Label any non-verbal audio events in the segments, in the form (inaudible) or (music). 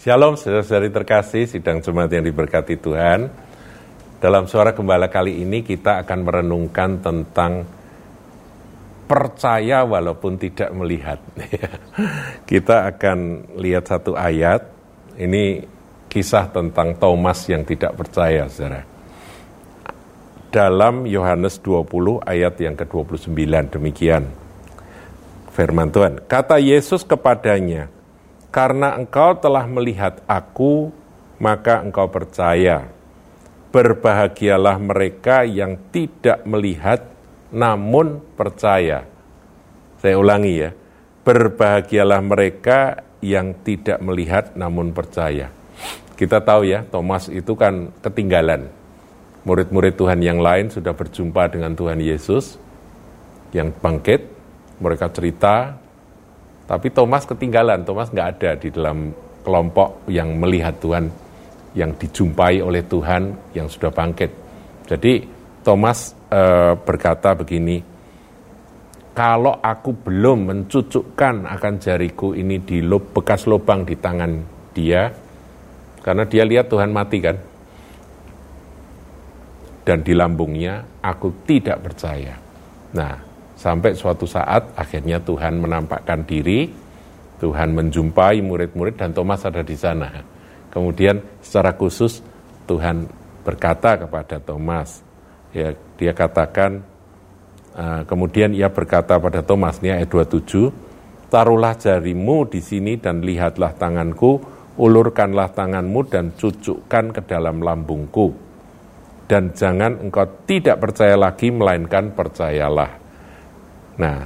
Shalom saudara-saudari terkasih, sidang jemaat yang diberkati Tuhan. Dalam suara gembala kali ini kita akan merenungkan tentang percaya walaupun tidak melihat. (laughs) kita akan lihat satu ayat, ini kisah tentang Thomas yang tidak percaya, saudara. Dalam Yohanes 20 ayat yang ke-29 demikian. Firman Tuhan, kata Yesus kepadanya, karena engkau telah melihat aku, maka engkau percaya. Berbahagialah mereka yang tidak melihat, namun percaya. Saya ulangi ya, berbahagialah mereka yang tidak melihat, namun percaya. Kita tahu ya, Thomas itu kan ketinggalan. Murid-murid Tuhan yang lain sudah berjumpa dengan Tuhan Yesus yang bangkit. Mereka cerita, tapi Thomas ketinggalan, Thomas nggak ada di dalam kelompok yang melihat Tuhan, yang dijumpai oleh Tuhan yang sudah bangkit. Jadi Thomas e, berkata begini, kalau aku belum mencucukkan akan jariku ini di lub, bekas lubang di tangan dia, karena dia lihat Tuhan mati kan, dan di lambungnya aku tidak percaya. Nah, Sampai suatu saat akhirnya Tuhan menampakkan diri, Tuhan menjumpai murid-murid dan Thomas ada di sana. Kemudian secara khusus Tuhan berkata kepada Thomas, ya dia katakan, uh, kemudian ia berkata pada Thomas, ini ayat 27, taruhlah jarimu di sini dan lihatlah tanganku, ulurkanlah tanganmu dan cucukkan ke dalam lambungku. Dan jangan engkau tidak percaya lagi, melainkan percayalah. Nah,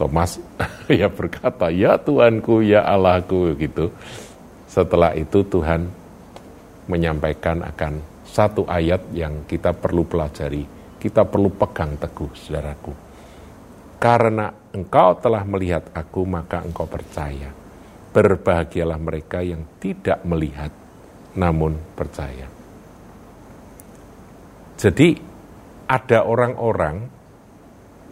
Thomas (laughs) ya berkata, ya Tuhanku, ya Allahku gitu. Setelah itu Tuhan menyampaikan akan satu ayat yang kita perlu pelajari, kita perlu pegang teguh, saudaraku. Karena engkau telah melihat aku, maka engkau percaya. Berbahagialah mereka yang tidak melihat, namun percaya. Jadi ada orang-orang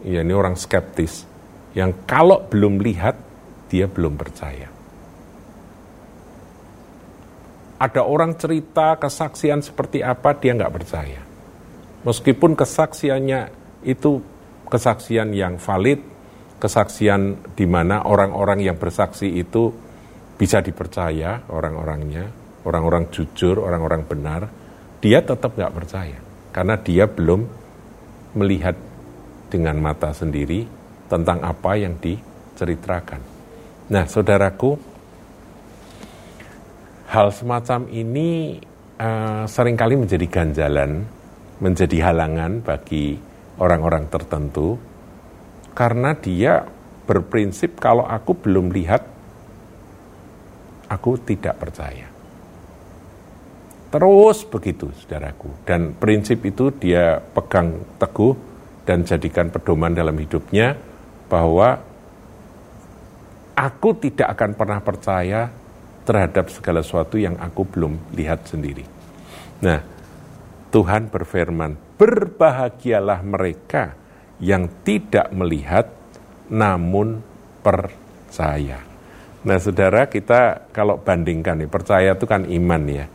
ya ini orang skeptis, yang kalau belum lihat, dia belum percaya. Ada orang cerita kesaksian seperti apa, dia nggak percaya. Meskipun kesaksiannya itu kesaksian yang valid, kesaksian di mana orang-orang yang bersaksi itu bisa dipercaya orang-orangnya, orang-orang jujur, orang-orang benar, dia tetap nggak percaya karena dia belum melihat dengan mata sendiri tentang apa yang diceritakan. Nah, saudaraku, hal semacam ini uh, sering kali menjadi ganjalan, menjadi halangan bagi orang-orang tertentu, karena dia berprinsip kalau aku belum lihat, aku tidak percaya. Terus begitu, saudaraku. Dan prinsip itu dia pegang teguh dan jadikan pedoman dalam hidupnya bahwa aku tidak akan pernah percaya terhadap segala sesuatu yang aku belum lihat sendiri. Nah, Tuhan berfirman, "Berbahagialah mereka yang tidak melihat namun percaya." Nah, Saudara, kita kalau bandingkan nih, percaya itu kan iman ya.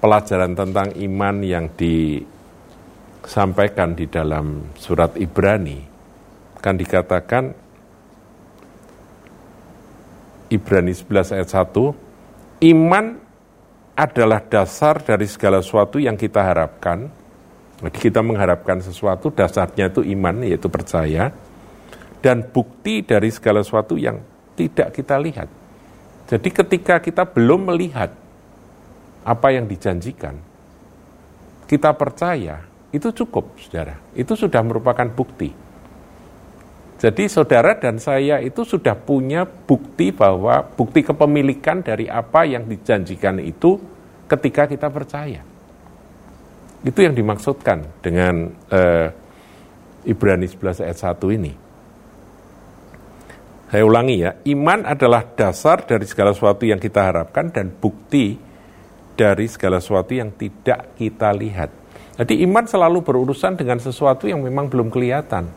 Pelajaran tentang iman yang di sampaikan di dalam surat Ibrani kan dikatakan Ibrani 11 ayat 1 iman adalah dasar dari segala sesuatu yang kita harapkan. Jadi kita mengharapkan sesuatu dasarnya itu iman yaitu percaya dan bukti dari segala sesuatu yang tidak kita lihat. Jadi ketika kita belum melihat apa yang dijanjikan kita percaya itu cukup, saudara. Itu sudah merupakan bukti. Jadi saudara dan saya itu sudah punya bukti bahwa bukti kepemilikan dari apa yang dijanjikan itu ketika kita percaya. Itu yang dimaksudkan dengan uh, Ibrani 11 ayat 1 ini. Saya ulangi ya, iman adalah dasar dari segala sesuatu yang kita harapkan dan bukti dari segala sesuatu yang tidak kita lihat. Jadi iman selalu berurusan dengan sesuatu yang memang belum kelihatan.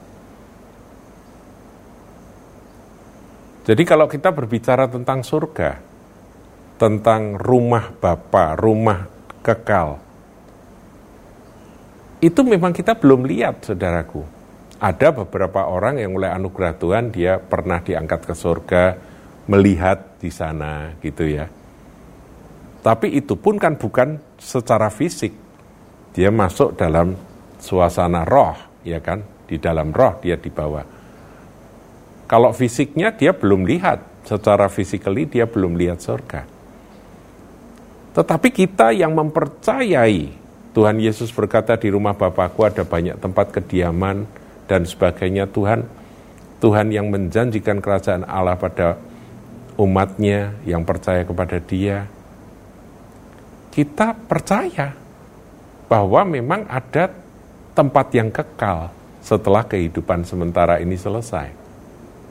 Jadi kalau kita berbicara tentang surga, tentang rumah Bapa, rumah kekal. Itu memang kita belum lihat, saudaraku. Ada beberapa orang yang oleh anugerah Tuhan dia pernah diangkat ke surga, melihat di sana gitu ya. Tapi itu pun kan bukan secara fisik. Dia masuk dalam suasana roh, ya kan? Di dalam roh dia dibawa. Kalau fisiknya dia belum lihat, secara physically dia belum lihat surga. Tetapi kita yang mempercayai Tuhan Yesus berkata di rumah Bapakku ada banyak tempat kediaman dan sebagainya. Tuhan Tuhan yang menjanjikan kerajaan Allah pada umatnya yang percaya kepada dia. Kita percaya bahwa memang ada tempat yang kekal setelah kehidupan sementara ini selesai.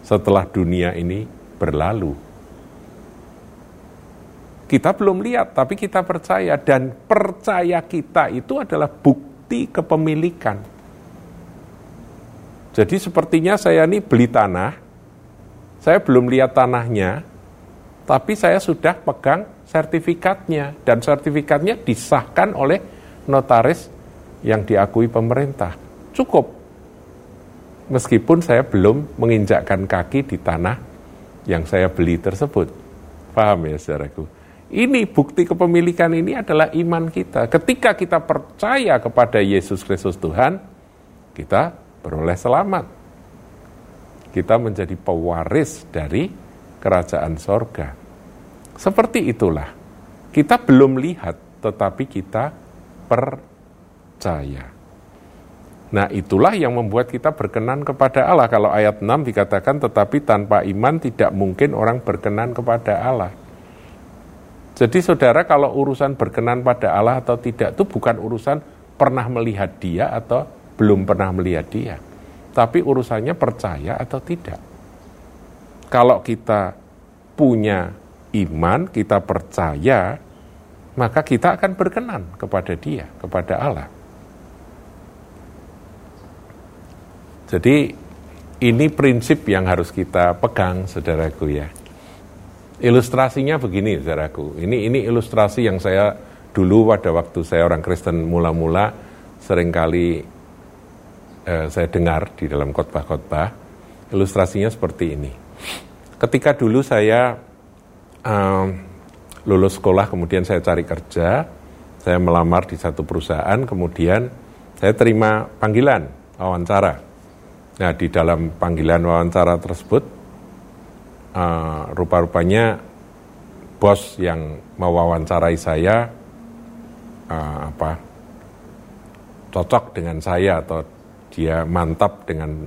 Setelah dunia ini berlalu. Kita belum lihat, tapi kita percaya, dan percaya kita itu adalah bukti kepemilikan. Jadi, sepertinya saya ini beli tanah, saya belum lihat tanahnya, tapi saya sudah pegang sertifikatnya, dan sertifikatnya disahkan oleh notaris yang diakui pemerintah. Cukup, meskipun saya belum menginjakkan kaki di tanah yang saya beli tersebut. Paham ya saudaraku? Ini bukti kepemilikan ini adalah iman kita. Ketika kita percaya kepada Yesus Kristus Tuhan, kita beroleh selamat. Kita menjadi pewaris dari kerajaan sorga. Seperti itulah. Kita belum lihat, tetapi kita percaya. Nah itulah yang membuat kita berkenan kepada Allah. Kalau ayat 6 dikatakan, tetapi tanpa iman tidak mungkin orang berkenan kepada Allah. Jadi saudara kalau urusan berkenan pada Allah atau tidak itu bukan urusan pernah melihat dia atau belum pernah melihat dia. Tapi urusannya percaya atau tidak. Kalau kita punya iman, kita percaya, maka kita akan berkenan kepada dia, kepada Allah. Jadi ini prinsip yang harus kita pegang, saudaraku ya. Ilustrasinya begini, saudaraku. Ini ini ilustrasi yang saya dulu pada waktu saya orang Kristen mula-mula sering kali eh, saya dengar di dalam khotbah-khotbah. Ilustrasinya seperti ini. Ketika dulu saya um, lulus sekolah, kemudian saya cari kerja, saya melamar di satu perusahaan, kemudian saya terima panggilan wawancara. Nah, di dalam panggilan wawancara tersebut uh, rupa-rupanya bos yang mewawancarai saya uh, apa cocok dengan saya atau dia mantap dengan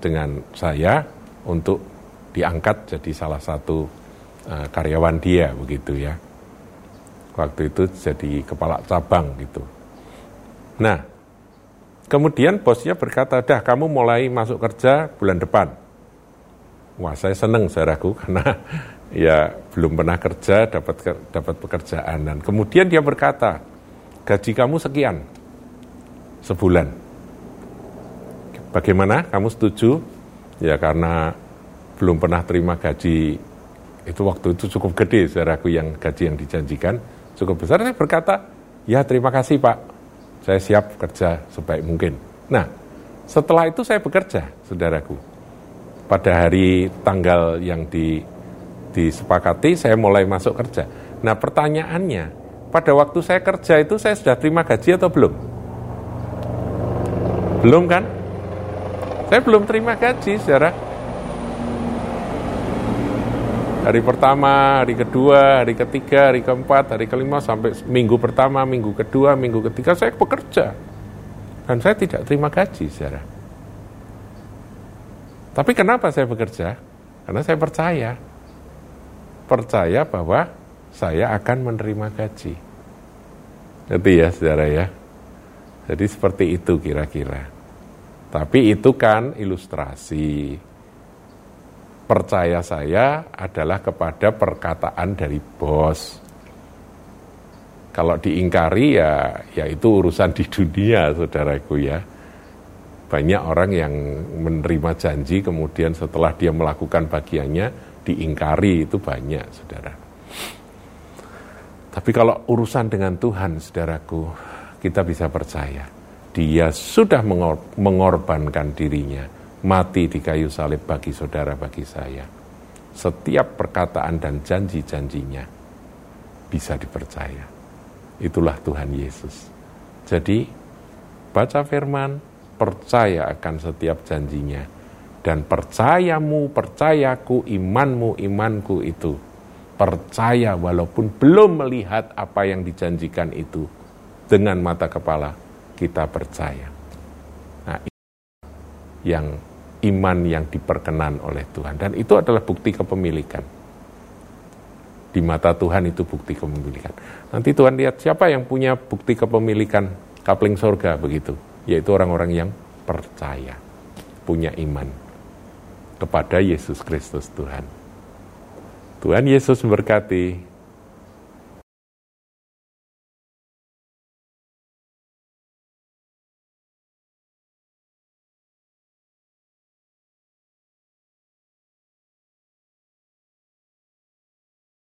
dengan saya untuk diangkat jadi salah satu uh, karyawan dia begitu ya waktu itu jadi kepala cabang gitu nah kemudian bosnya berkata dah kamu mulai masuk kerja bulan depan Wah saya senang saudaraku (laughs) karena ya belum pernah kerja dapat dapat pekerjaan dan kemudian dia berkata gaji kamu sekian sebulan. Bagaimana? Kamu setuju? Ya karena belum pernah terima gaji itu waktu itu cukup gede saudaraku yang gaji yang dijanjikan cukup besar. Saya berkata ya terima kasih pak, saya siap kerja sebaik mungkin. Nah setelah itu saya bekerja saudaraku pada hari tanggal yang di, disepakati saya mulai masuk kerja. Nah pertanyaannya, pada waktu saya kerja itu saya sudah terima gaji atau belum? Belum kan? Saya belum terima gaji secara hari pertama, hari kedua, hari ketiga, hari keempat, hari kelima sampai minggu pertama, minggu kedua, minggu ketiga saya bekerja dan saya tidak terima gaji secara. Tapi kenapa saya bekerja? Karena saya percaya. Percaya bahwa saya akan menerima gaji. Itu ya saudara ya. Jadi seperti itu kira-kira. Tapi itu kan ilustrasi. Percaya saya adalah kepada perkataan dari bos. Kalau diingkari ya, ya itu urusan di dunia saudaraku ya banyak orang yang menerima janji kemudian setelah dia melakukan bagiannya diingkari itu banyak saudara. Tapi kalau urusan dengan Tuhan, saudaraku, kita bisa percaya. Dia sudah mengor mengorbankan dirinya, mati di kayu salib bagi saudara, bagi saya. Setiap perkataan dan janji-janjinya bisa dipercaya. Itulah Tuhan Yesus. Jadi, baca firman, percaya akan setiap janjinya. Dan percayamu, percayaku, imanmu, imanku itu percaya walaupun belum melihat apa yang dijanjikan itu dengan mata kepala kita percaya. Nah, yang iman yang diperkenan oleh Tuhan dan itu adalah bukti kepemilikan. Di mata Tuhan itu bukti kepemilikan. Nanti Tuhan lihat siapa yang punya bukti kepemilikan kapling sorga begitu, yaitu orang-orang yang percaya, punya iman kepada Yesus Kristus Tuhan. Tuhan Yesus memberkati.